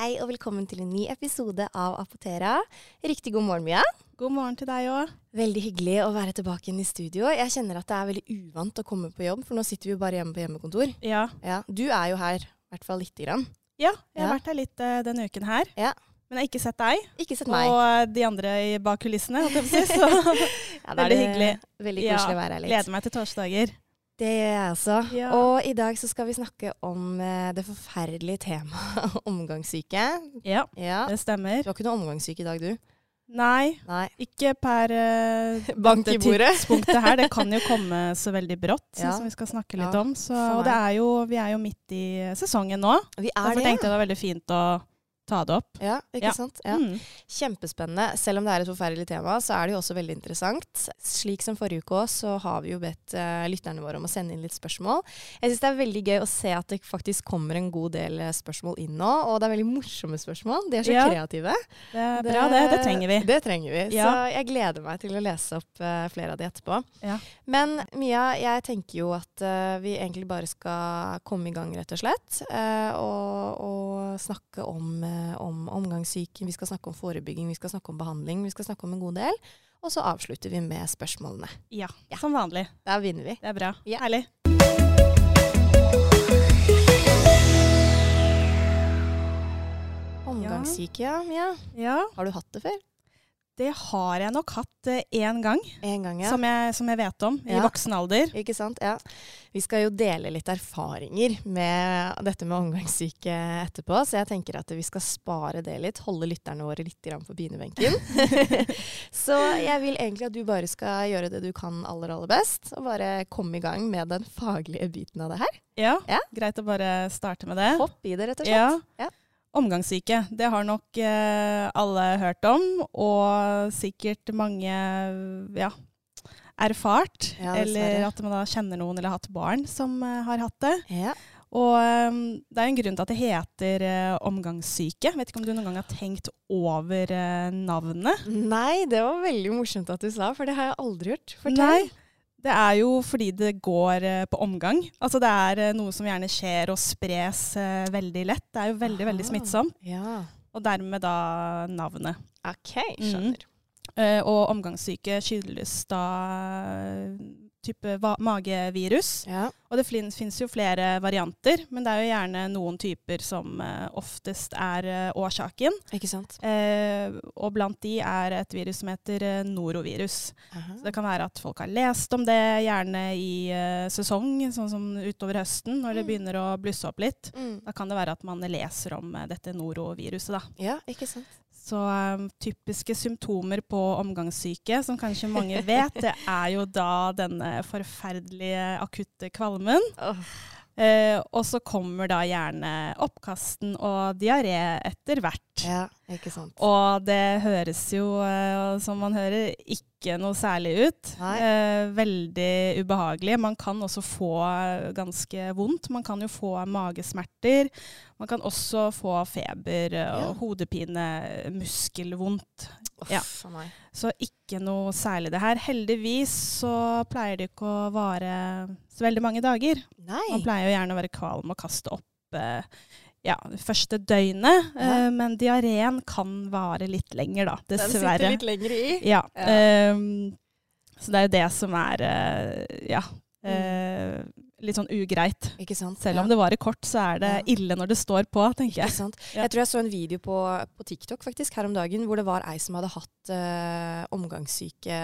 Hei og velkommen til en ny episode av Apotera. Riktig god morgen, Mia. God morgen til deg òg. Veldig hyggelig å være tilbake igjen i studio. Jeg kjenner at det er veldig uvant å komme på jobb, for nå sitter vi jo bare hjemme på hjemmekontor. Ja. Ja, Du er jo her, i hvert fall lite grann. ja, jeg har Ja. vært her litt uh, denne uken her. Ja. Men jeg har ikke sett deg Ikke sett meg. og eh, de andre bak kulissene. holdt jeg på å si, Så Ja, da er veldig hyggelig. Veldig koselig å være her litt. gleder meg til torsdager. Det gjør jeg også. Ja. Og i dag så skal vi snakke om eh, det forferdelige temaet omgangssyke. Ja, Ja. det stemmer. Du har ikke noe omgangssyke i dag, du? Nei, Nei. ikke per eh, Bank i bordet. tidspunktet her. Det kan jo komme så veldig brått, Ja. som vi skal snakke litt om. Så, og det er jo, vi er jo midt i sesongen nå. Vi er Derfor det. tenkte jeg det var veldig fint å ta det opp. Ja, ikke Ja. sant? Ja. Mm. Kjempespennende. Selv om det er et forferdelig tema, så er det jo også veldig interessant. Slik som forrige uke også, så har vi jo bedt uh, lytterne våre om å sende inn litt spørsmål. Jeg syns det er veldig gøy å se at det faktisk kommer en god del eh, spørsmål inn nå, og det er veldig morsomme spørsmål. De er så Ja. kreative. Det er bra, det. Det trenger vi. Det trenger vi. Ja. Så jeg gleder meg til å lese opp uh, flere av de etterpå. Ja. Men Mia, jeg tenker jo at uh, vi egentlig bare skal komme i gang, rett og slett. og, og snakke om, uh, om omgangssyke, vi skal snakke om forebygging, vi skal snakke om behandling, vi skal snakke om en god del. Og så avslutter vi med spørsmålene. Ja, Ja. som vanlig. Da vinner vi. Det er bra. Ja. Herlig. Omgangssyke, ja. Ja, Har du hatt det før? Det har jeg nok hatt én gang, En gang, ja. som, jeg, som jeg vet om, i voksen alder. Ikke sant? Ja. Vi skal jo dele litt erfaringer med dette med omgangssyke etterpå, så jeg tenker at vi skal spare det litt. Holde lytterne våre litt på pinebenken. så jeg vil egentlig at du bare skal gjøre det du kan aller, aller best, og bare komme i gang med den faglige biten av det her. Ja, Ja. greit å bare starte med det. Hopp i det, rett og Ja. slett. Ja. Omgangssyke, det har nok eh, alle hørt om, og sikkert mange ja, erfart. Ja, eller at man da kjenner noen eller har hatt barn som eh, har hatt det. Ja. Og eh, det er en grunn til at det heter eh, omgangssyke. Vet ikke om du noen gang har tenkt over eh, navnet? Nei, det var veldig morsomt at du sa, for det har jeg aldri gjort. Fortell. Nei. Det er jo fordi det går eh, på omgang. Altså det er eh, noe som gjerne skjer og spres eh, veldig lett. Det er jo veldig, veldig Aha. smittsomt. Ja. Og dermed da navnet. OK, skjønner. Mm. og omgangssyke skyldes da type magevirus. Ja. Og det fins jo flere varianter, men det er jo gjerne noen typer som eh, oftest er eh, årsaken. Ikke sant? Eh, og blant de er et virus som heter norovirus. Aha. Så det kan være at folk har lest om det, gjerne i sesong, sånn som utover høsten, når det Mm. begynner å blusse opp litt. Mm. Da kan det være at man leser om dette noroviruset, da. Ja, ikke sant? Så um, typiske symptomer på omgangssyke, som kanskje mange vet, det er jo da denne forferdelige akutte kvalmen. Oh. Uh, og så kommer da gjerne oppkasten og diaré etter hvert. Ja, ikke sant. Og det høres jo, eh, som man hører, ikke noe særlig ut. Eh, veldig ubehagelig. Man kan også få ganske vondt. Man kan jo få magesmerter. Man kan også få feber eh, og Ja. hodepine, muskelvondt. Uff Ja. Så ikke noe særlig det her. Heldigvis så pleier det ikke å vare så veldig mange dager. Man pleier jo gjerne å være kvalm og kaste opp eh, ja, det første døgnet. Ja. Uh, men diareen kan vare litt lenger, da. Dessverre. Den sitter litt lenger i. Ja. Ja. ehm, så det er jo det som er uh, ja, Mm. eh, litt sånn ugreit. Ikke sant? Selv om det varer kort, så er det ille når det står på, tenker jeg. Ikke sant? Jeg tror jeg så en video på, på TikTok faktisk her om dagen hvor det var ei som hadde hatt omgangssyke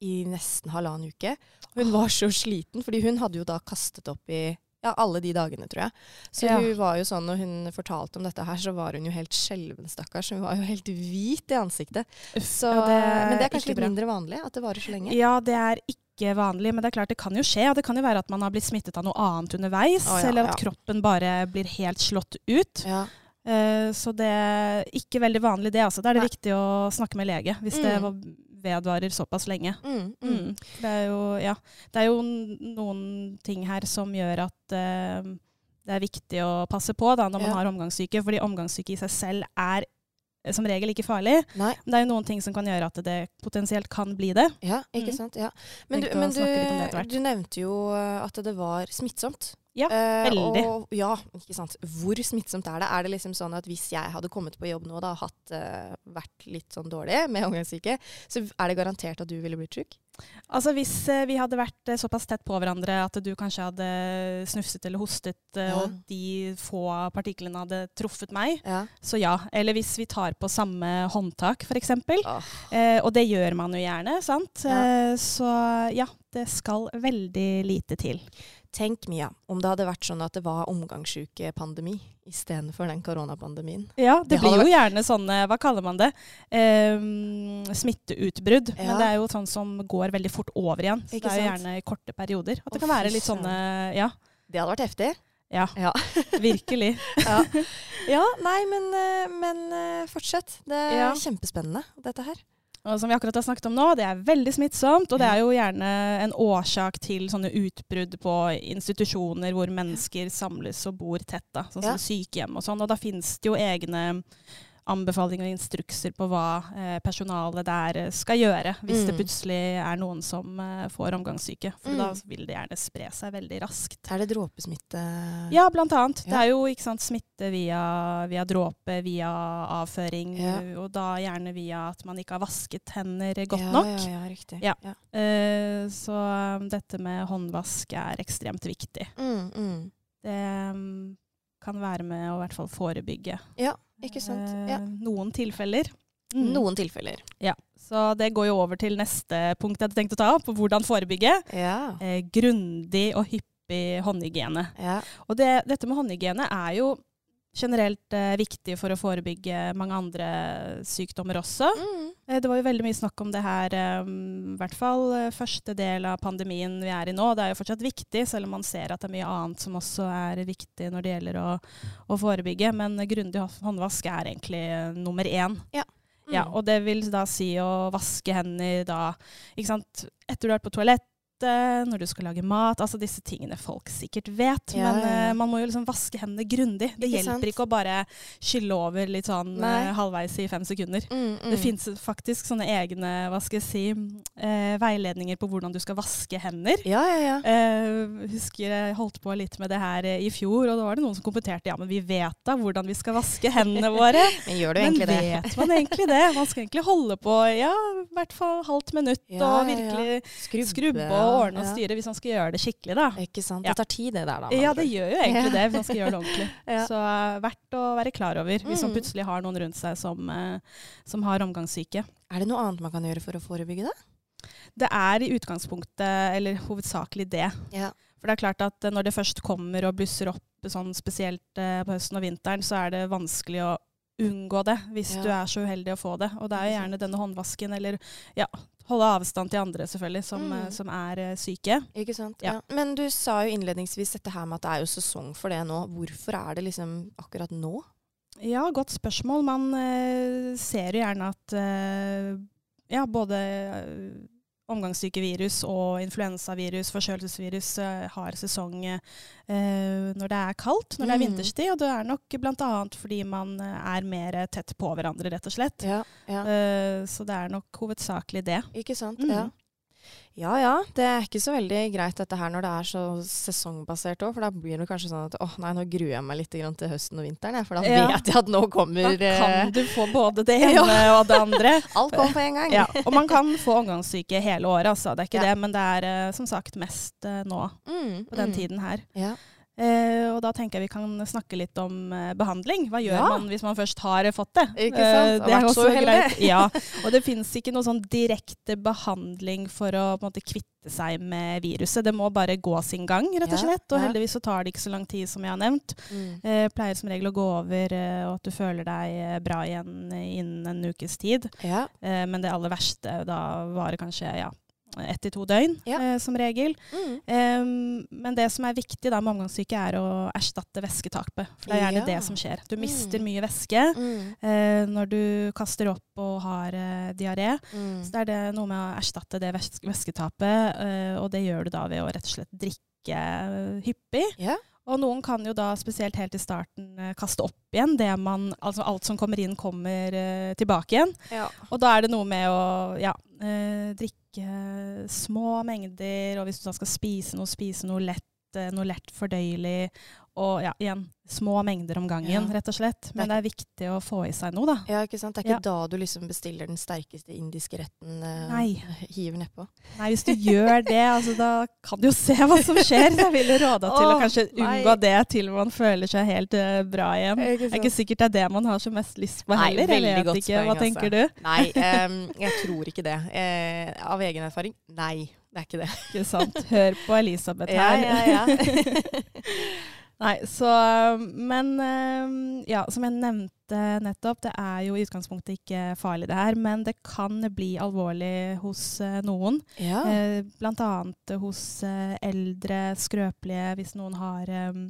i nesten halvannen uke. Hun var så sliten, fordi hun hadde jo da kastet opp i ja, alle de dagene, tror jeg. Så Ja. hun var jo sånn, når hun fortalte om dette her, så var hun jo helt skjelven, stakkars. Hun var jo helt hvit i ansiktet. Så, Ja, det men det er kanskje litt bra. mindre vanlig at det varer så lenge? Ja, det er ikke vanlig, men det er klart det kan jo skje. og Det kan jo være at man har blitt smittet av noe annet underveis, oh, ja, eller at kroppen bare blir helt slått ut. Ja. Eh, så det er ikke veldig vanlig det. Altså. Da er det Nei. viktig å snakke med lege hvis det Mm. var- vedvarer såpass lenge. Mm, mm. Mm. Det, er jo, ja. det er jo noen ting her som gjør at uh, det er viktig å passe på da, når man Ja. har omgangssyke, fordi omgangssyke i seg selv er eh, som regel ikke farlig. Nei. Men det er jo noen ting som kan gjøre at det potensielt kan bli det. Ja, ikke Mm. sant. Ja. Men, du, men du, du nevnte jo eh, at det var smittsomt. Ja, Eh, veldig. og, ja, ikke sant. Hvor smittsomt er det? Er det liksom sånn at hvis jeg hadde kommet på jobb nå da, og hatt, eh, vært litt sånn dårlig med omgangssyke, så er det garantert at du ville blitt sjuk? Altså Hvis eh, vi hadde vært eh, såpass tett på hverandre at du kanskje hadde snufset eller hostet, eh, Ja. og de få partiklene hadde truffet meg, Ja. så ja. Eller hvis vi tar på samme håndtak, f.eks. Oh. Og det gjør man jo gjerne, sant. Så ja, det skal veldig lite til. Tenk Mia, om det hadde vært sånn at det var omgangssykepandemi istedenfor den koronapandemien. Ja, det, Det blir jo gjerne sånne, hva kaller man det, um, smitteutbrudd. Ja. Men det er jo sånn som går veldig fort over igjen. Så Ikke det er jo gjerne i korte perioder. At det kan være litt sånne Ja, Det hadde vært heftig. ja Ja. virkelig. Ja, ja nei, men, eh, men eh, fortsett. Det er kjempespennende, dette her. Og som vi akkurat har snakket om nå, det er veldig smittsomt. Og det er jo gjerne en årsak til sånne utbrudd på institusjoner hvor mennesker samles og bor tett. da, Sånn som Ja. sykehjem og sånn. Og da finnes det jo egne anbefalinger og instrukser på hva eh, personalet der eh, skal gjøre hvis det Mm. plutselig er noen som eh, får omgangssyke. For Mm. da vil det gjerne spre seg veldig raskt. Er det dråpesmitte? Ja, blant annet. Det er jo sant, smitte via, via dråpe, via avføring, Ja. og da gjerne via at man ikke har vasket hender godt ja, nok. Ja, ja, riktig. Ja. Eh, så um, dette med håndvask er ekstremt viktig. Mm, mm. Det um, kan være med å i hvert fall forebygge Ja, ikke sant. eh, Ja. noen tilfeller. Mm. Noen tilfeller. Ja, så det går jo over til neste punkt jeg hadde tenkt å ta opp, hvordan forebygge. Ja. Eh, grundig og hyppig håndhygiene. ja. Og det, dette med håndhygiene er jo generelt eh, viktig for å forebygge mange andre sykdommer også. Mm. Eh, Det var jo veldig mye snakk om det her, eh, i hvert fall eh, første del av pandemien vi er i nå. Det er jo fortsatt viktig, selv om man ser at det er mye annet som også er viktig når det gjelder å, å forebygge. Men grundig håndvask er egentlig nummer én. Mm. Ja, og det vil da si å vaske hender da, ikke sant, etter du har vært på toalettet, når du skal lage mat, altså disse tingene folk sikkert vet. Ja, men ja, eh, man må jo liksom vaske hendene grundig. Det Ikke hjelper sant? ikke å bare skylle over litt sånn Nei. eh, halvveis i fem sekunder. Mm, mm. Det fins faktisk sånne egne hva skal jeg si, eh, veiledninger på hvordan du skal vaske hender. Ja, ja, ja. Eh, husker jeg holdt på litt med det her eh, i fjor, og da var det noen som kommenterte ja, men vi vet da hvordan vi skal vaske hendene våre. Men gjør du men egentlig det? vet man egentlig det? Man skal egentlig holde på ja, i hvert fall halvt minutt Ja, og ja, ja. virkelig Skrubbe, skrubbe og ordne og styre hvis man skal gjøre det skikkelig, da. Ikke sant. Det tar tid, det der, da. Ja, det gjør jo egentlig det hvis man skal gjøre det ordentlig. Så eh, verdt å være klar over hvis man Mm. plutselig har noen rundt seg som, eh, som har omgangssyke. Er det noe annet man kan gjøre for å forebygge det? Det er i utgangspunktet, eller hovedsakelig det. Ja. For det er klart at eh, når det først kommer og blusser opp sånn spesielt på høsten og vinteren, så er det vanskelig å unngå det hvis Ja. du er så uheldig å få det. Og det er jo gjerne denne håndvasken, eller ja, holde avstand til andre selvfølgelig, som, Mm. eh, som er eh, syke. Ikke sant? Ja. Ja. Men du sa jo innledningsvis dette her med at det er jo sesong for det nå. Hvorfor er det liksom akkurat nå? Ja, godt spørsmål. Man eh, ser jo gjerne at eh, ja, både eh, omgangssykevirus og influensavirus, forkjølelsesvirus, eh, har sesong eh, når det er kaldt, når det er Mm. vinterstid. Og det er nok bl.a. fordi man eh, er mer tett på hverandre, rett og slett. Ja, ja. Eh, så det er nok hovedsakelig det. Ikke sant? Mm. Ja. Ja ja, det er ikke så veldig greit dette her når det er så sesongbasert òg, for da blir det kanskje sånn at åh nei, nå gruer jeg meg litt til høsten og vinteren, for da Ja. vet jeg at nå kommer Da eh, kan du få både det ene og det andre. Alt kommer på en gang. Ja, og man kan få omgangssyke hele året, altså. Det er ikke Ja. det, men det er eh, som sagt mest eh, nå Mm, på den mm. tiden her. Ja. Eh, og da tenker jeg vi kan snakke litt om eh, behandling. Hva gjør Ja. man hvis man først har fått det? Ikke sant? Eh, har vært så greit. Ja, og det finnes ikke noe sånn direkte behandling for å måte kvitte seg med viruset. Det må bare gå sin gang, rett og slett. Og heldigvis så tar det ikke så lang tid, som jeg har nevnt. Mm. Eh, pleier som regel å gå over, eh, og at du føler deg eh, bra igjen innen en ukes tid. Ja. Eh, men det aller verste da varer kanskje ja, ett til to døgn, Ja. eh, som regel. Mm. Um, men det som er viktig da med omgangssyke, er å erstatte væsketapet. For det er gjerne Ja. det som skjer. Du mister Mm. mye væske Mm. eh, når du kaster opp og har eh, diaré. Mm. Så det er det noe med å erstatte det væsketapet, eh, og det gjør du da ved å rett og slett drikke hyppig. Ja. Og noen kan jo da, spesielt helt i starten, eh, kaste opp igjen det man Altså alt som kommer inn, kommer uh, tilbake igjen. Ja. Og da er det noe med å ja, uh, drikke små mengder, og hvis du da skal spise noe, spise noe lett eh, noe lett fordøyelig. Og ja, igjen, små mengder om gangen, Ja. rett og slett. Men det er viktig å få i seg noe, da. Ja, ikke sant? Det er ikke Ja. da du liksom bestiller den sterkeste indiske retten, uh, Nei. hiver nedpå. Nei, hvis du gjør det, altså, da kan du jo se hva som skjer. Jeg ville råda til å kanskje kanskje nei. unngå det til man føler seg helt uh, bra igjen. Det er ikke sikkert det er det man har så mest lyst på heller. Nei, veldig godt ikke. poeng, Hva altså. tenker du? Nei, um, jeg tror ikke det. Uh, av egen erfaring, nei. Det er ikke det. Ikke sant? Hør på Elisabeth her. ja, ja. Nei, så Men eh, ja, som jeg nevnte nettopp, det er jo i utgangspunktet ikke farlig det her, men det kan bli alvorlig hos eh, noen. ja. Eh, blant annet hos eh, eldre, skrøpelige, hvis noen har um,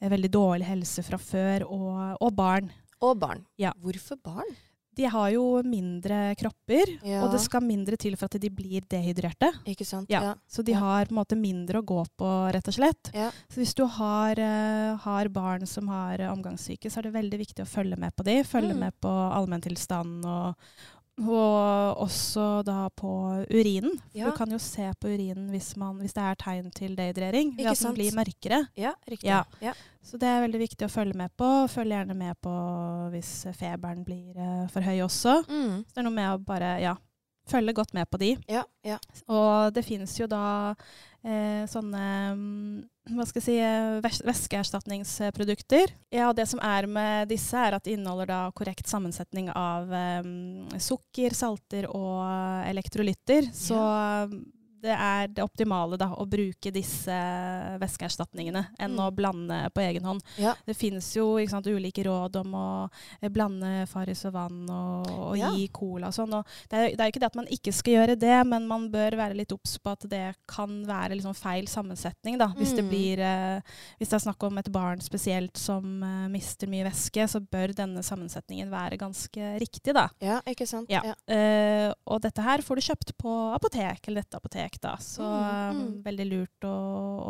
veldig dårlig helse fra før, og, og barn. Og barn. Ja. Hvorfor barn? De har jo mindre kropper, Ja. og det skal mindre til for at de blir dehydrerte. Ikke sant? Ja. Så de Ja. har på en måte mindre å gå på, rett og slett. Ja. Så hvis du har, uh, har barn som har eh, omgangssyke, så er det veldig viktig å følge med på dem. Følge Mm. med på allmenntilstanden og, og også da på urinen. For Ja. du kan jo se på urinen hvis, man, hvis det er tegn til dehydrering. Ved at den blir mørkere. Ja, riktig. Ja. Ja. Så det er veldig viktig å følge med på. Følg gjerne med på hvis feberen blir uh, for høy også. Mm. Så det er noe med å bare ja, følge godt med på de. Ja, ja. Og det finnes jo da eh, sånne mm, hva skal jeg si, eh, væs- væskeerstatningsprodukter. Ja, og det som er med disse, er at de inneholder da korrekt sammensetning av eh, sukker, salter og elektrolytter. Så det er det optimale da, å bruke disse væskeerstatningene enn Mm. å blande på egen hånd. Ja. Det finnes jo sant, ulike råd om å eh, blande Farris og vann og, og Ja. gi cola og sånn. Og det er, det er jo ikke det at man ikke skal gjøre det, men man bør være litt obs på at det kan være liksom feil sammensetning. Da. Hvis, det Mm. blir, eh, hvis det er snakk om et barn spesielt som eh, mister mye væske, så bør denne sammensetningen være ganske riktig. Da. ja, ikke sant? Ja. Eh, og dette her får du kjøpt på apotek, eller nettapotek. Da. Så Mm, mm. eh, veldig lurt å,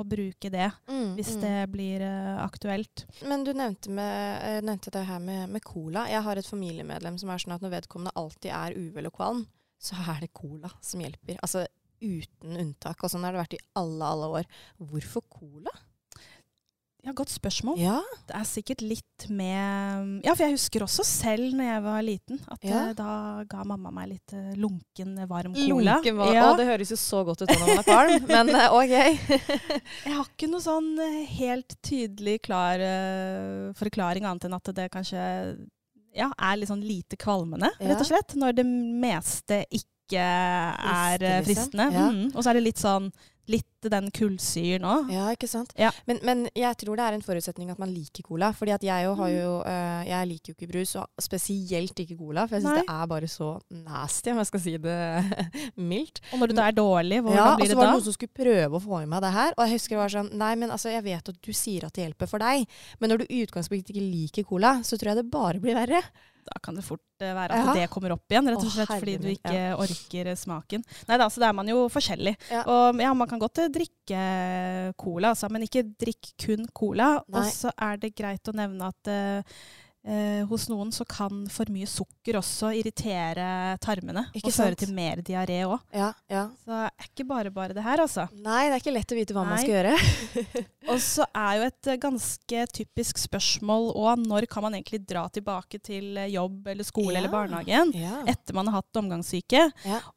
å bruke det Mm, hvis mm. det blir uh, aktuelt. Men du nevnte, med, eh, nevnte det her med, med cola. Jeg har et familiemedlem som er sånn at når vedkommende alltid er uvel og kvalm, så er det cola som hjelper. Altså uten unntak. Og sånn har det vært i alle, alle år. Hvorfor cola? Ja, Godt spørsmål. Ja. Det er sikkert litt med Ja, for jeg husker også selv når jeg var liten, at Ja. eh, da ga mamma meg litt eh, lunken, varm cola. Lunken var Ja. Å, det høres jo så godt ut når man er kvalm, men eh, OK. Jeg har ikke noe sånn eh, helt tydelig klar uh, forklaring, annet enn at det kanskje ja, er litt sånn lite kvalmende, rett og slett. Når det meste ikke er eh, liksom. fristende. Ja. Mm. Og så er det litt sånn litt den kullsyren òg. Ja, ikke sant? Ja. Men, men jeg tror det er en forutsetning at man liker cola. fordi at jeg, jo har jo, eh, jeg liker jo ikke brus, og spesielt ikke cola. For jeg syns det er bare så nasty, om jeg skal si det mildt. Og når du da er dårlig, hvordan ja, og så var det noen som skulle prøve å få i meg det her. Og jeg husker det var sånn Nei, men altså, jeg vet at du sier at det hjelper for deg, men når du i utgangspunktet ikke liker cola, så tror jeg det bare blir verre. Da kan det fort eh, være at Ja. det kommer opp igjen, rett og slett fordi du ikke ikke orker eh, smaken. Nei da, så da er man jo forskjellig. Ja. Og ja, man kan godt eh, drikke cola, altså, men ikke drikk kun cola. Og så er det greit å nevne at eh, eh, hos noen så kan for mye sukker også irritere tarmene Ikke og føre til mer diaré òg. Ja, ja. Så det er ikke bare bare det her, altså. Nei, det er ikke lett å vite hva man skal gjøre. Og så er jo et eh, ganske typisk spørsmål òg når kan man egentlig dra tilbake til eh, jobb eller skole Ja. eller barnehagen etter man har hatt omgangssyke.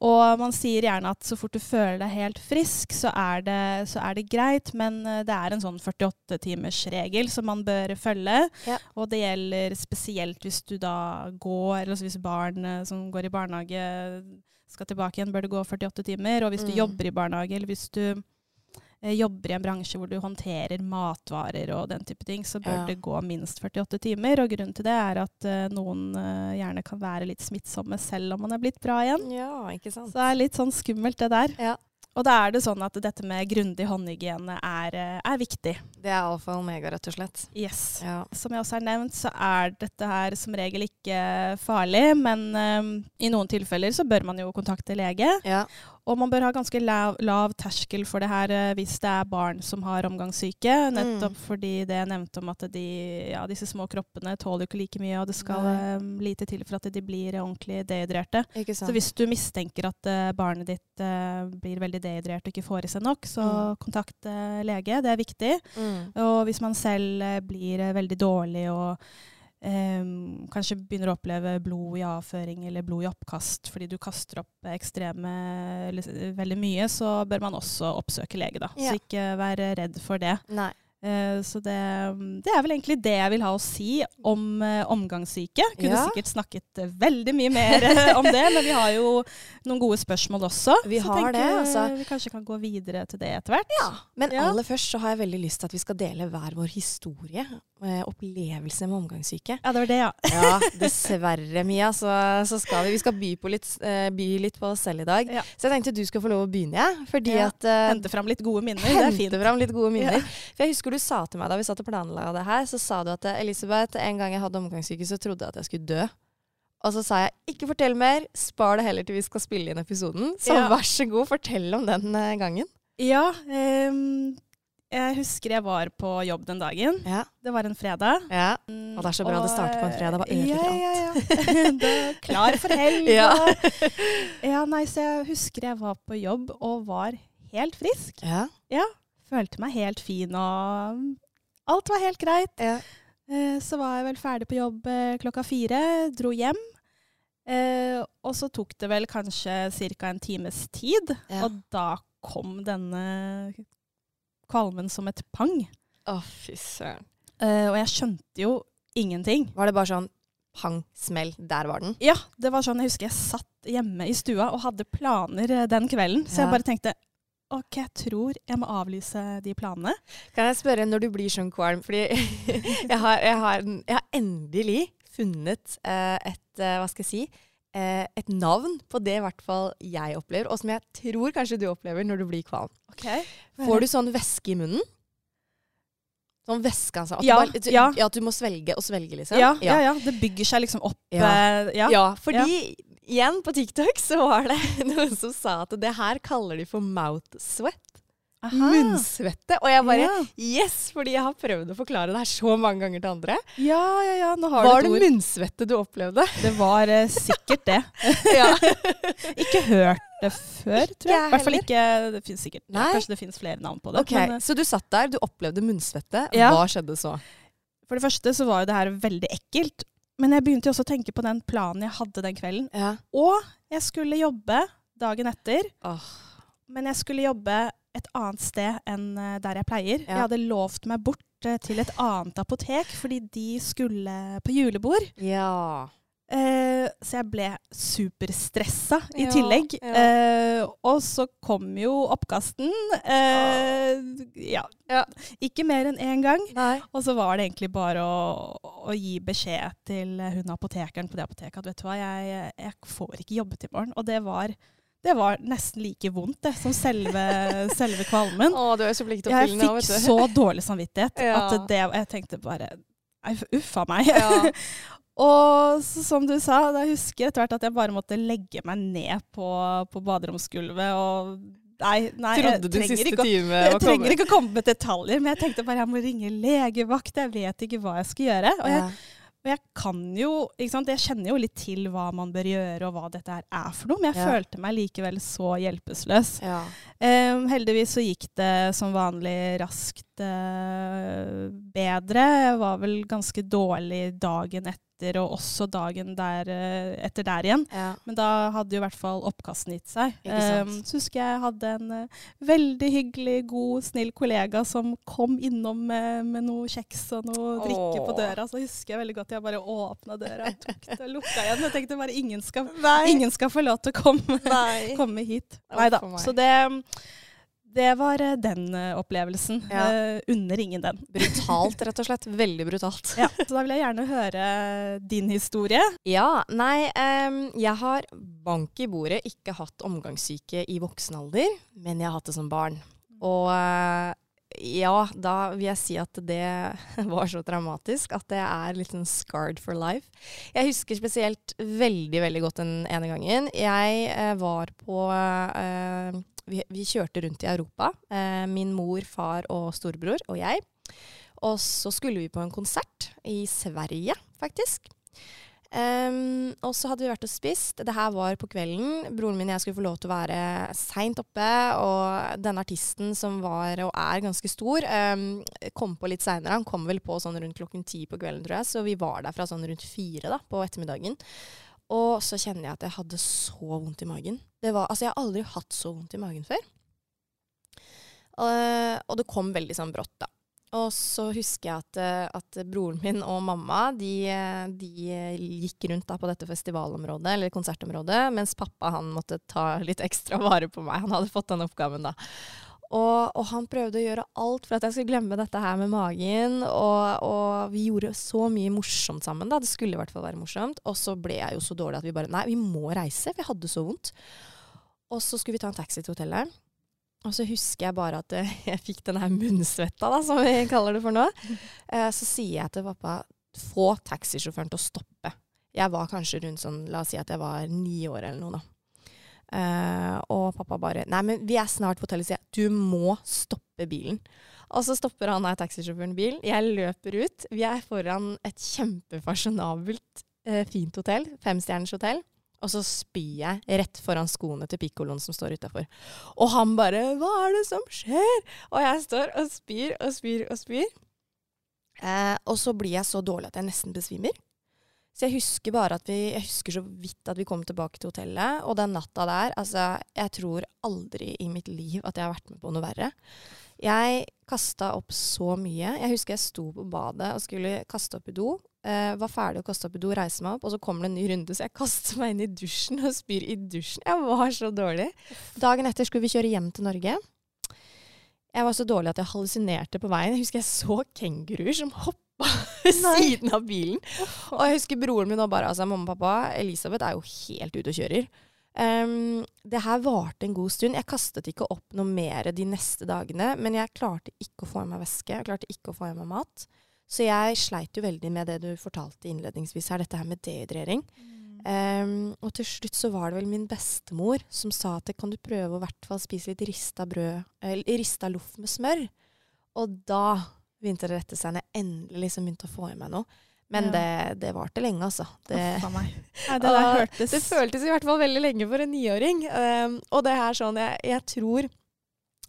Og man sier gjerne at så fort du føler deg helt frisk, så er det, så er det greit, men eh, det er en sånn 48-timersregel som man bør følge. Og det gjelder spesielt hvis du da går, eller altså hvis barn eh, som går i barnehage skal tilbake igjen, bør det gå 48 timer. Og hvis du Mm. jobber i barnehage, eller hvis du eh, jobber i en bransje hvor du håndterer matvarer og den type ting, så bør Ja. det gå minst 48 timer. Og grunnen til det er at eh, noen eh, gjerne kan være litt smittsomme selv om man er blitt bra igjen. ja, ikke sant. Så det er litt sånn skummelt det der. Ja. Og da er det sånn at dette med grundig håndhygiene er, eh, er viktig. Det er alfa og omega, rett og slett. Yes. Ja. Som jeg også har nevnt, så er dette her som regel ikke farlig, men um, i noen tilfeller så bør man jo kontakte lege. ja. Og man bør ha ganske lav, lav terskel for det her eh, hvis det er barn som har omgangssyke. Nettopp Mm. fordi det jeg nevnte om at de, ja, disse små kroppene tåler ikke like mye, og det skal eh, lite til for at de blir ordentlig dehydrerte. Så hvis du mistenker at uh, barnet ditt uh, blir veldig dehydrert og ikke får i seg nok, så Mm. kontakt uh, lege. Det er viktig. mm. Og hvis man selv blir veldig dårlig og eh, kanskje begynner å oppleve blod i avføring eller blod i oppkast fordi du kaster opp ekstreme eller veldig mye, så bør man også oppsøke lege, da. Ja. Så ikke være redd for det. Eh, så det, det er vel egentlig det jeg vil ha å si om eh, omgangssyke. Kunne Ja. sikkert snakket eh, veldig mye mer om det, men vi har jo noen gode spørsmål også. Vi så har det, altså. vi kanskje kan gå videre til det etter hvert. Ja, men Ja. aller først så har jeg veldig lyst til at vi skal dele hver vår historie. Eh, Opplevelse med omgangssyke. Ja, det var det, ja. Ja, dessverre, Mia, så, så skal vi Vi skal by, på litt, eh, by litt på oss selv i dag. Ja. Så jeg tenkte du skal få lov å begynne, jeg. Fordi Ja, at eh, Hente fram litt gode minner. Det er fint. Hente fram litt gode minner. Ja. For jeg husker du sa til meg da vi satt og planla det her, så sa du at Elisabeth, en gang jeg hadde omgangssyke, så trodde jeg at jeg skulle dø. Og så sa jeg ikke fortell mer, spar det heller til vi skal spille inn episoden. Så vær så god, fortell om den gangen. Ja, ehm, jeg husker jeg var på jobb den dagen. Ja. Det var en fredag. ja. Mm, Og det er så bra det starter på en fredag, bare ødelegger ja, ja, ja. Det er Klar for helg. Ja. og- ja, nei, så jeg husker jeg var på jobb og var helt frisk. Ja. Følte meg helt fin og mm, alt var helt greit. ja. Eh, Så var jeg vel ferdig på jobb eh, klokka fire, dro hjem. Eh, og så tok det vel kanskje ca. en times tid, og da kom denne kvalmen som et pang. Å, fy søren. Eh, og jeg skjønte jo ingenting. Var det bare sånn pang, smell, der var den? Ja, det var sånn, jeg husker jeg satt hjemme i stua og hadde planer eh, den kvelden, så Ja. jeg bare tenkte OK, jeg tror jeg må avlyse de planene. Kan jeg spørre når du blir sånn kvalm? Fordi jeg har, jeg har, jeg har endelig funnet eh, et Hva skal jeg si? Eh, et navn på det i hvert fall jeg opplever, og som jeg tror kanskje du opplever når du blir kvalm. Får du sånn væske i munnen? Sånn væske, altså. At, Ja, du bare, du, ja. at du må svelge og svelge, liksom? Ja, ja, ja. Det bygger seg liksom opp. Ja. eh, ja. Ja, fordi igjen på TikTok så var det noen som sa at det her kaller de for mouth sweat. Aha. Munnsvette. Og jeg bare ja. Yes! Fordi jeg har prøvd å forklare det her så mange ganger til andre. ja, ja, ja. Nå har Var du det munnsvette du opplevde? Det var uh, sikkert det. Ikke hørt det før, tror jeg. I hvert fall ikke Det finnes sikkert Nei. Kanskje det finnes flere navn på det. Okay. Men, uh, Så du satt der, du opplevde munnsvette. Ja. Hva skjedde så? for det første så var jo det her veldig ekkelt. Men jeg begynte jo også å tenke på den planen jeg hadde den kvelden. Ja. Og jeg skulle jobbe dagen etter. Oh. Men jeg skulle jobbe et annet sted enn eh, der jeg pleier. Ja. Jeg hadde lovt meg bort eh, til et annet apotek fordi de skulle på julebord. ja. Eh, så jeg ble superstressa i Ja, tillegg. ja. Eh, og så kom jo oppkasten. Eh, ja. Ja. Ikke mer enn én gang. Nei. Og så var det egentlig bare å, å gi beskjed til hun apotekeren på det apoteket at vet du hva, jeg, jeg får ikke jobbet i morgen. Og det var, det var nesten like vondt det, som selve, selve kvalmen. Å, du er så flink til å Jeg fikk så dårlig samvittighet Ja. at det, jeg tenkte bare uffa meg. Ja. Og så, som du sa, da husker jeg etter hvert at jeg bare måtte legge meg ned på, på baderomsgulvet og Nei, nei jeg trenger ikke jeg trenger ikke å komme med detaljer, men jeg tenkte bare jeg må ringe legevakt. Jeg vet ikke hva jeg skal gjøre. Og jeg. Og jeg kan jo, ikke sant? jeg kjenner jo litt til hva man bør gjøre og hva dette her er for noe, men jeg Ja. følte meg likevel så hjelpeløs. Ja. Um, heldigvis så gikk det som vanlig raskt uh, bedre. Jeg var vel ganske dårlig dagen etter, og også dagen der, eh, etter der igjen. Ja. Men da hadde jo i hvert fall oppkasten gitt seg. Um, så husker jeg hadde en uh, veldig hyggelig, god, snill kollega som kom innom med, med noe kjeks og noe drikke på døra. Så husker jeg veldig godt jeg bare åpna døra, tok det, og lukka igjen. Jeg tenkte bare ingen skal, ingen skal få lov til å komme, komme hit. Nei da. Så det, det var eh, den eh, opplevelsen. Ja. Eh, unner ingen den. Brutalt, rett og slett. Veldig brutalt. Ja, så da vil jeg gjerne høre din historie. Ja, nei, um, jeg har bank i bordet ikke hatt omgangssyke i voksen alder, men jeg har hatt det som barn. Og eh, ja, da vil jeg si at det var så traumatisk at det er litt sånn scarred for life. Jeg husker spesielt veldig, veldig godt den ene gangen. Jeg eh, var på eh, vi, vi, kjørte rundt i Europa. Eh, min mor, far og storebror og jeg. Og så skulle vi på en konsert i Sverige, faktisk. Um, og så hadde vi vært og spist. Det her var på kvelden. Broren min og jeg skulle få lov til å være seint oppe. Og denne artisten som var og er ganske stor, um, kom på litt seinere. Han kom vel på sånn rundt klokken ti på kvelden, tror jeg. Så vi var der fra sånn rundt fire da, på ettermiddagen. Og så kjenner jeg at jeg hadde så vondt i magen. Var, altså, jeg har aldri hatt så vondt i magen før. Uh, og det kom veldig sånn brått, da. Og så husker jeg at, eh, at, broren min og mamma de, de, gikk rundt da på dette festivalområdet, eller konsertområdet, mens pappa han måtte ta litt ekstra vare på meg. Han hadde fått den oppgaven da. Og, og, han prøvde å gjøre alt for at jeg skulle glemme dette her med magen. Og, og, vi gjorde så mye morsomt sammen. da. Det skulle i hvert fall være morsomt. Og så ble jeg jo så dårlig at vi bare Nei, vi må reise, jeg hadde så vondt. Og så skulle vi ta en taxi til hotellet. Og så husker jeg bare at jeg fikk den her munnsvetta, da, som vi kaller det for nå. Eh, så sier jeg til pappa få taxisjåføren til å stoppe. Jeg var kanskje rundt sånn, la oss si at jeg var ni år eller noe, da. Uh, og pappa bare Nei, men vi er snart på hotellet, sier jeg. Du må stoppe bilen. Og så stopper han her taxisjåføren bilen. Jeg løper ut. Vi er foran et kjempefasjonabelt, uh, fint hotell. Femstjerners hotell. Og så spyr jeg rett foran skoene til pikkoloen som står utafor. Og han bare 'Hva er det som skjer?' Og jeg står og spyr og spyr og spyr. Eh, og så blir jeg så dårlig at jeg nesten besvimer. Så jeg husker bare at vi, jeg husker så vidt at vi kom tilbake til hotellet. Og den natta der, altså Jeg tror aldri i mitt liv at jeg har vært med på noe verre. Jeg kasta opp så mye. Jeg husker jeg sto på badet og skulle kaste opp i do. Uh, var ferdig å kaste opp i do, reise meg opp, og så kommer det en ny runde, så jeg kaster meg inn i dusjen og spyr i dusjen. Jeg var så dårlig. Dagen etter skulle vi kjøre hjem til Norge. Jeg var så dårlig at jeg hallusinerte på veien. Jeg husker jeg så kenguruer som hoppa ved siden av bilen. Og jeg husker broren min og bare altså, Mamma og pappa, Elisabeth er jo helt ute og kjører. Um, det her varte en god stund. Jeg kastet ikke opp noe mer de neste dagene, men jeg klarte ikke å få i meg væske. Jeg klarte ikke å få i meg mat. Så jeg sleit jo veldig med det du fortalte innledningsvis her, dette her med dehydrering. Mm. Um, og til slutt så var det vel min bestemor som sa at kan du prøve å hvert fall spise litt rista brød, eller rista loff med smør. Og da begynte det å rette seg når jeg endelig liksom begynte å få i meg noe. Men ja. det, det varte lenge, altså. Det, Nei, det, hørtes... det, føltes i hvert fall veldig lenge for en niåring. Um, og det er sånn, jeg, jeg tror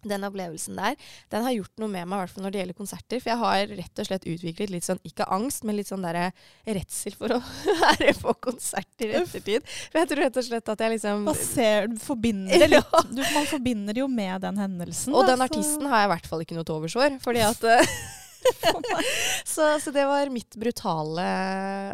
den opplevelsen der, den har gjort noe med meg, i hvert fall når det gjelder konserter. For jeg har rett og slett utviklet litt sånn, ikke angst, men litt sånn derre redsel for å være på konserter i ettertid. For jeg tror rett og slett at jeg liksom Hva ser du? Forbinder litt? Du, man forbinder jo med den hendelsen. Og da, den artisten har jeg i hvert fall ikke noe til overs for. Fordi at så, så, det var mitt brutale,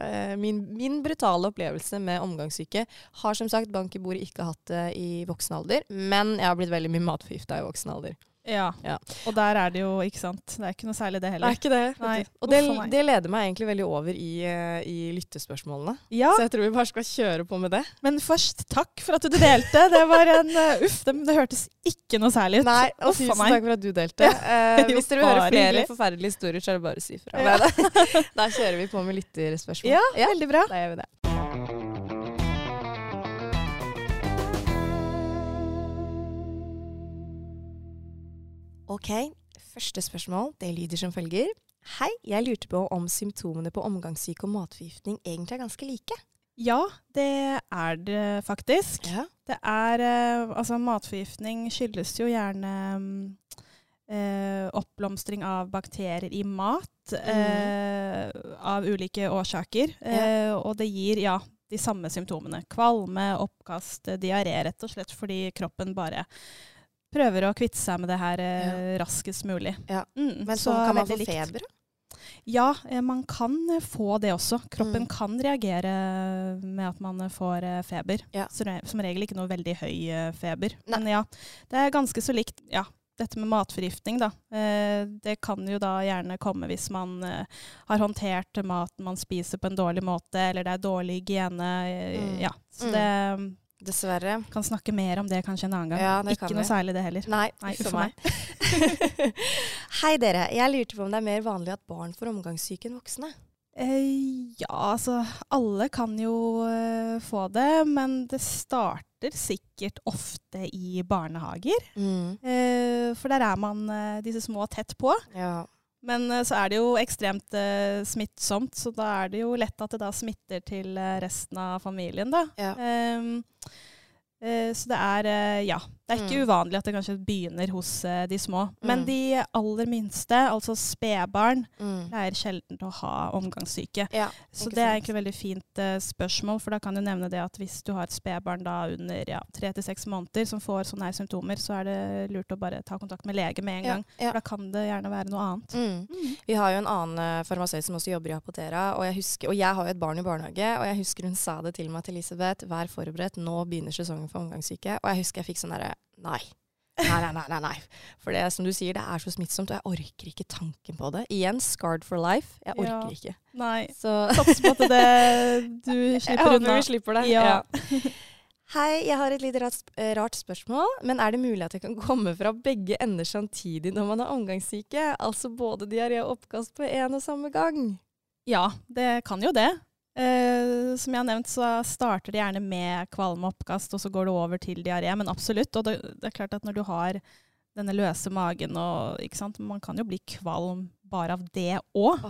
eh, min, min, brutale opplevelse med omgangssyke. Har som sagt bank i bordet ikke hatt det i voksen alder, men jeg har blitt veldig mye matforgifta i voksen alder. Ja. ja. og der er det jo, ikke sant. Det er ikke noe særlig det heller. Det er ikke det. Nei. Og det, det, leder meg egentlig veldig over i, uh, i lyttespørsmålene. Ja. Så jeg tror vi bare skal kjøre på med det. Men først, takk for at du delte. Det var en uh, Uff, det, det, hørtes ikke noe særlig ut. Nei, og tusen takk for at du delte. Uh, hvis dere vil høre flere hyggelig. forferdelige historier, så er det bare å si fra. Ja. da kjører vi på med lytterspørsmål. Ja, ja, veldig bra. Da gjør vi det. Ok, første spørsmål det lyder som følger. Hei, jeg lurte på om symptomene på omgangssyke og matforgiftning egentlig er ganske like? Ja, det er det faktisk. Ja. Det er eh, Altså, matforgiftning skyldes jo gjerne eh, oppblomstring av bakterier i mat mm. eh, av ulike årsaker. Ja. Eh, og det gir, ja, de samme symptomene. Kvalme, oppkast, diaré, rett og slett fordi kroppen bare prøver å kvitte seg med det her eh, ja. raskest mulig. Ja. Mm, Men så, så kan man få feber? Ja, eh, man kan eh, få det også. Kroppen mm. kan reagere med at man får feber. Ja. Som regel ikke noe veldig høy feber. Nei. Men ja, det er ganske så likt. Ja, dette med matforgiftning, da. det kan jo da gjerne komme hvis man har håndtert maten man spiser på en dårlig måte, eller det er dårlig hygiene. Mm. Ja, så mm. det Dessverre. Kan snakke mer om det kanskje en annen gang. Ja, det Ikke noe vi. særlig det heller. Nei, Nei, uff meg. Hei dere. Jeg lurte på om det er mer vanlig at barn får omgangssyke enn voksne. Eh, ja, altså alle kan jo eh, få det, men det starter sikkert ofte i barnehager. Eh, for der er man eh, disse små tett på. Ja. Men eh, så er det jo ekstremt eh, smittsomt, så da er det jo lett at det da smitter til eh, resten av familien, da. Ja. Ehm, eh, så det er eh, ja. Det er ikke Mm. uvanlig at det kanskje begynner hos uh, de små. Men Mm. de aller minste, altså spedbarn, Mm. pleier sjelden å ha omgangssyke. ja. Så det er egentlig veldig fint uh, spørsmål, for da kan du nevne det at hvis du har et spedbarn da under ja, tre til seks måneder som får sånne her symptomer, så er det lurt å bare ta kontakt med lege med en Ja, gang. For da kan det gjerne være noe annet. Mm. Vi har jo en annen eh, farmasøyt som også jobber i Apotera, og jeg, husker, og jeg har jo et barn i barnehage, og jeg husker hun sa det til meg til Elisabeth, vær forberedt, nå begynner sesongen for omgangssyke. Og jeg husker jeg fikk sånn derre nei. Nei, nei, nei, nei. For det som du sier, det er så smittsomt, og jeg orker ikke tanken på det. Igjen, scarred for life. Jeg orker Ja. ikke. Nei. Så Satser på at det, du jeg slipper håper vi slipper det. Ja. Hei, jeg har et litt rart, eh, rart spørsmål, men er det mulig at det kan komme fra begge ender samtidig når man er omgangssyke? Altså både diaré og oppkast på en og samme gang? Ja, det kan jo det. Eh, som jeg har nevnt, så starter det gjerne med kvalme og oppkast, og så går det over til diaré. Men absolutt. Og det, det er klart at når du har denne løse magen og ikke sant, Man kan jo bli kvalm bare av det òg.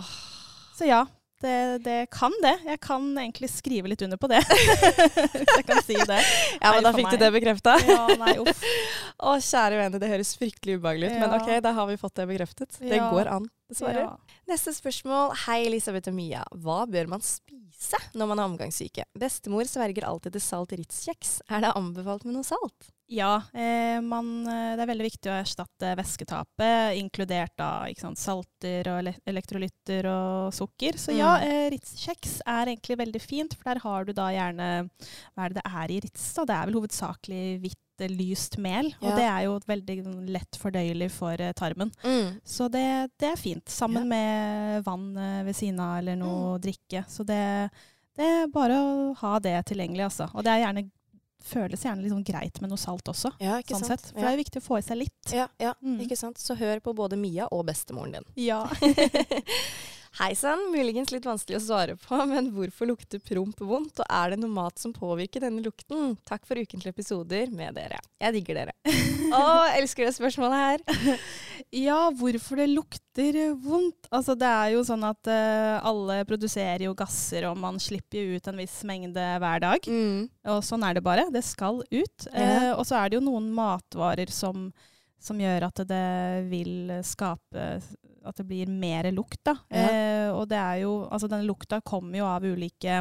Så ja, det, det kan det. Jeg kan egentlig skrive litt under på det. Hvis jeg kan si det. Ja, men da fikk fikk du det bekrefta. Ja, nei, uff. Å, kjære vene, det høres fryktelig ubehagelig ut, men ok, da har vi fått det bekreftet. Det Ja. går an, dessverre. Ja. Neste spørsmål. Hei, Elisabeth og Mia. Hva bør man spise når man er omgangssyke? Bestemor sverger alltid til salt Ritz-kjeks. Er det anbefalt med noe salt? Ja, eh, man, eh, det er veldig viktig å erstatte væsketapet, inkludert da, sant, salter og elektrolytter og sukker. Så ja, Mm. eh, Ritz-kjeks er egentlig veldig fint, for der har du da gjerne Hva er det det er i Ritz? da? Det er vel hovedsakelig hvitt, eh, lyst mel. Og Ja. det er jo veldig sånn lett fordøyelig for eh, tarmen. Så det, det er fint, sammen Ja. med vann ved siden av eller noe Mm. drikke. Så det, det er bare å ha det tilgjengelig, altså. Og det er gjerne, føles gjerne sånn greit med noe salt også, Ja, ikke sånn sant? sett. For det er viktig å få i seg litt. Ja, ja Mm. ikke sant? Så hør på både Mia og bestemoren din. Ja. Hei sann, muligens litt vanskelig å svare på, men hvorfor lukter promp vondt, og er det noe mat som påvirker denne lukten? Takk for ukentlige episoder med dere. Jeg digger dere. Å, elsker det spørsmålet her. ja, hvorfor det lukter vondt? Altså, det er jo sånn at uh, alle produserer jo gasser, og man slipper jo ut en viss mengde hver dag. Mm. Og sånn er det bare. Det skal ut. Yeah. Uh, og så er det jo noen matvarer som, som gjør at det vil skape At det blir mer lukt, da. Ja. Eh, og det er jo Altså, denne lukta kommer jo av ulike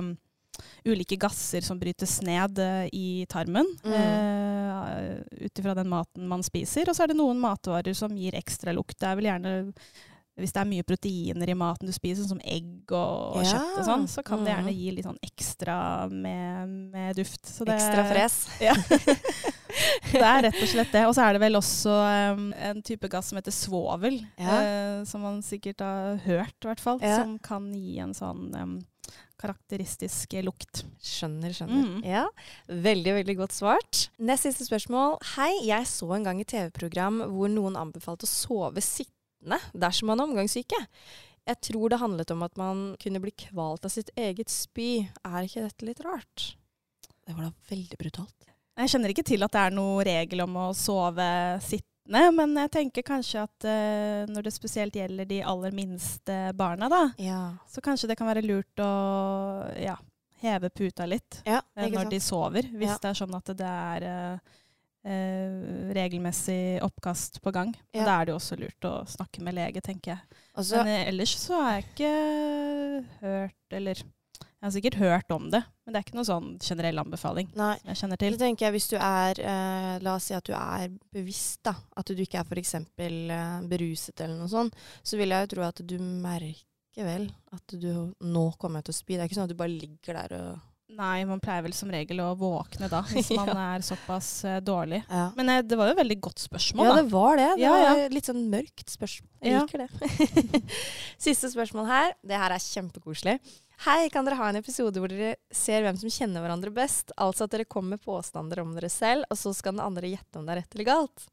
Ulike gasser som brytes ned eh, i tarmen Mm. eh, ut ifra den maten man spiser. Og så er det noen matvarer som gir ekstra lukt. Det er vel gjerne hvis det er mye proteiner i maten du spiser, som egg og, Ja. kjøtt og sånn, så kan det gjerne gi litt sånn ekstra med, med duft. Så det, Ekstra fres. Ja. det er rett og slett det. Og så er det vel også um, en type gass som heter svovel, Ja. uh, som man sikkert har hørt, i hvert fall, Ja. som kan gi en sånn um, karakteristisk lukt. Skjønner, skjønner. Mm. Ja, Veldig, veldig godt svart. Nest siste spørsmål. Hei, jeg så en gang et TV-program hvor noen anbefalte å sove sittende dersom man er omgangssyke. Jeg tror det handlet om at man kunne bli kvalt av sitt eget spy. Er ikke dette litt rart? Det var da veldig brutalt. Jeg kjenner ikke til at det er noen regel om å sove sittende, men jeg tenker kanskje at uh, når det spesielt gjelder de aller minste barna, da, Ja. så kanskje det kan være lurt å ja, heve puta litt. Ja, eh, når de sover, hvis Ja. det er sånn at det er eh, eh, regelmessig oppkast på gang. Ja. Da er det jo også lurt å snakke med lege, tenker jeg. Og Men eh, ellers så har jeg ikke hørt, eller jeg har sikkert hørt om det, men det er ikke noen sånn generell anbefaling Nei. som jeg kjenner til. Så tenker jeg hvis du er eh, La oss si at du er bevisst, da. At du ikke er f.eks. Eh, beruset eller noe sånt. Så vil jeg jo tro at du merker vel at du nå kommer til å spy. Det er ikke sånn at du bare ligger der og Nei, man pleier vel som regel å våkne da, hvis man er såpass uh, dårlig. Ja. Men uh, det var jo et veldig godt spørsmål, Ja, da. det var det. Det Ja, ja. var litt sånn mørkt spørsmål. Jeg Ja. liker det. Siste spørsmål her. Det her er kjempekoselig. Hei, kan dere ha en episode hvor dere ser hvem som kjenner hverandre best? Altså at dere kommer med påstander om dere selv, og så skal den andre gjette om det er rett eller galt.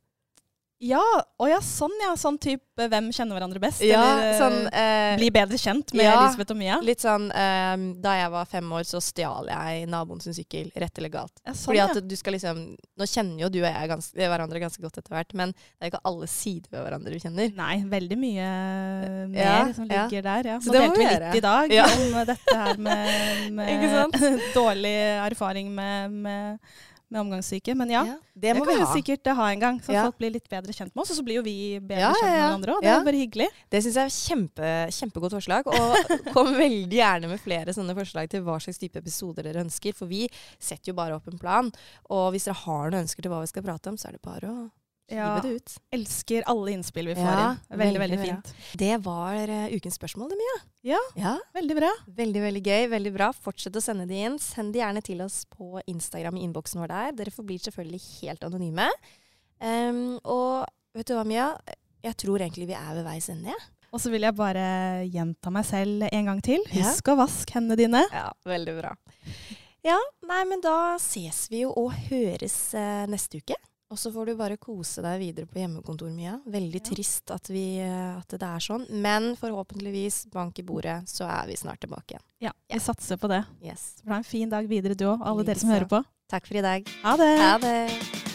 Ja, å ja, sånn ja. Sånn type hvem kjenner hverandre best? Ja, eller eh, sånn eh, bli bedre kjent med ja. Elisabeth og Mia? Litt sånn eh, Da jeg var fem år, så stjal jeg naboen sin sykkel. Rett eller galt. Ja, sånn, Fordi at du skal liksom Nå kjenner jo du og jeg ganske, hverandre ganske godt etter hvert, men det er ikke alle sider ved hverandre vi kjenner. Nei, veldig mye mer Ja, som ligger der. Ja. Så Nå delte vi litt i dag om dette her med, med dårlig erfaring med, med, med omgangssyke. Men ja, det det, må kan vi vi sikkert ha en gang, så Ja. folk blir litt bedre kjent med oss. Og så blir jo vi bedre Ja, kjent med ja. hverandre òg. Det er Ja. bare hyggelig. Det syns jeg er kjempe, kjempegodt forslag. Og kom veldig gjerne med flere sånne forslag til hva slags type episoder dere ønsker. For vi setter jo bare opp en plan. Og hvis dere har noen ønsker til hva vi skal prate om, så er det bare å hive Ja, det ut. elsker alle innspill vi får Ja, inn. Veldig, veldig veldig bra. Det var uh, ukens spørsmål, det, Mia. Ja, Ja. veldig bra. Veldig, veldig gøy. Veldig bra. Fortsett å sende de inn. Send de gjerne til oss på Instagram i innboksen vår der. Dere forblir selvfølgelig helt anonyme. Um, og vet du hva, Mia? Jeg tror egentlig vi er ved veis ende. jeg. Og så vil jeg bare gjenta meg selv en gang til. Husk å vaske hendene dine. Ja, veldig bra. Ja, nei, men da ses vi jo og høres eh, neste uke. Og så får du bare kose deg videre på hjemmekontor, Mia. Veldig Ja. trist at, vi, at det er sånn. Men forhåpentligvis, bank i bordet, så er vi snart tilbake igjen. Ja, vi satser på det. Yes. Så blir en fin dag videre du òg, alle dere som hører på. Takk for i dag. Ha det! Ha det.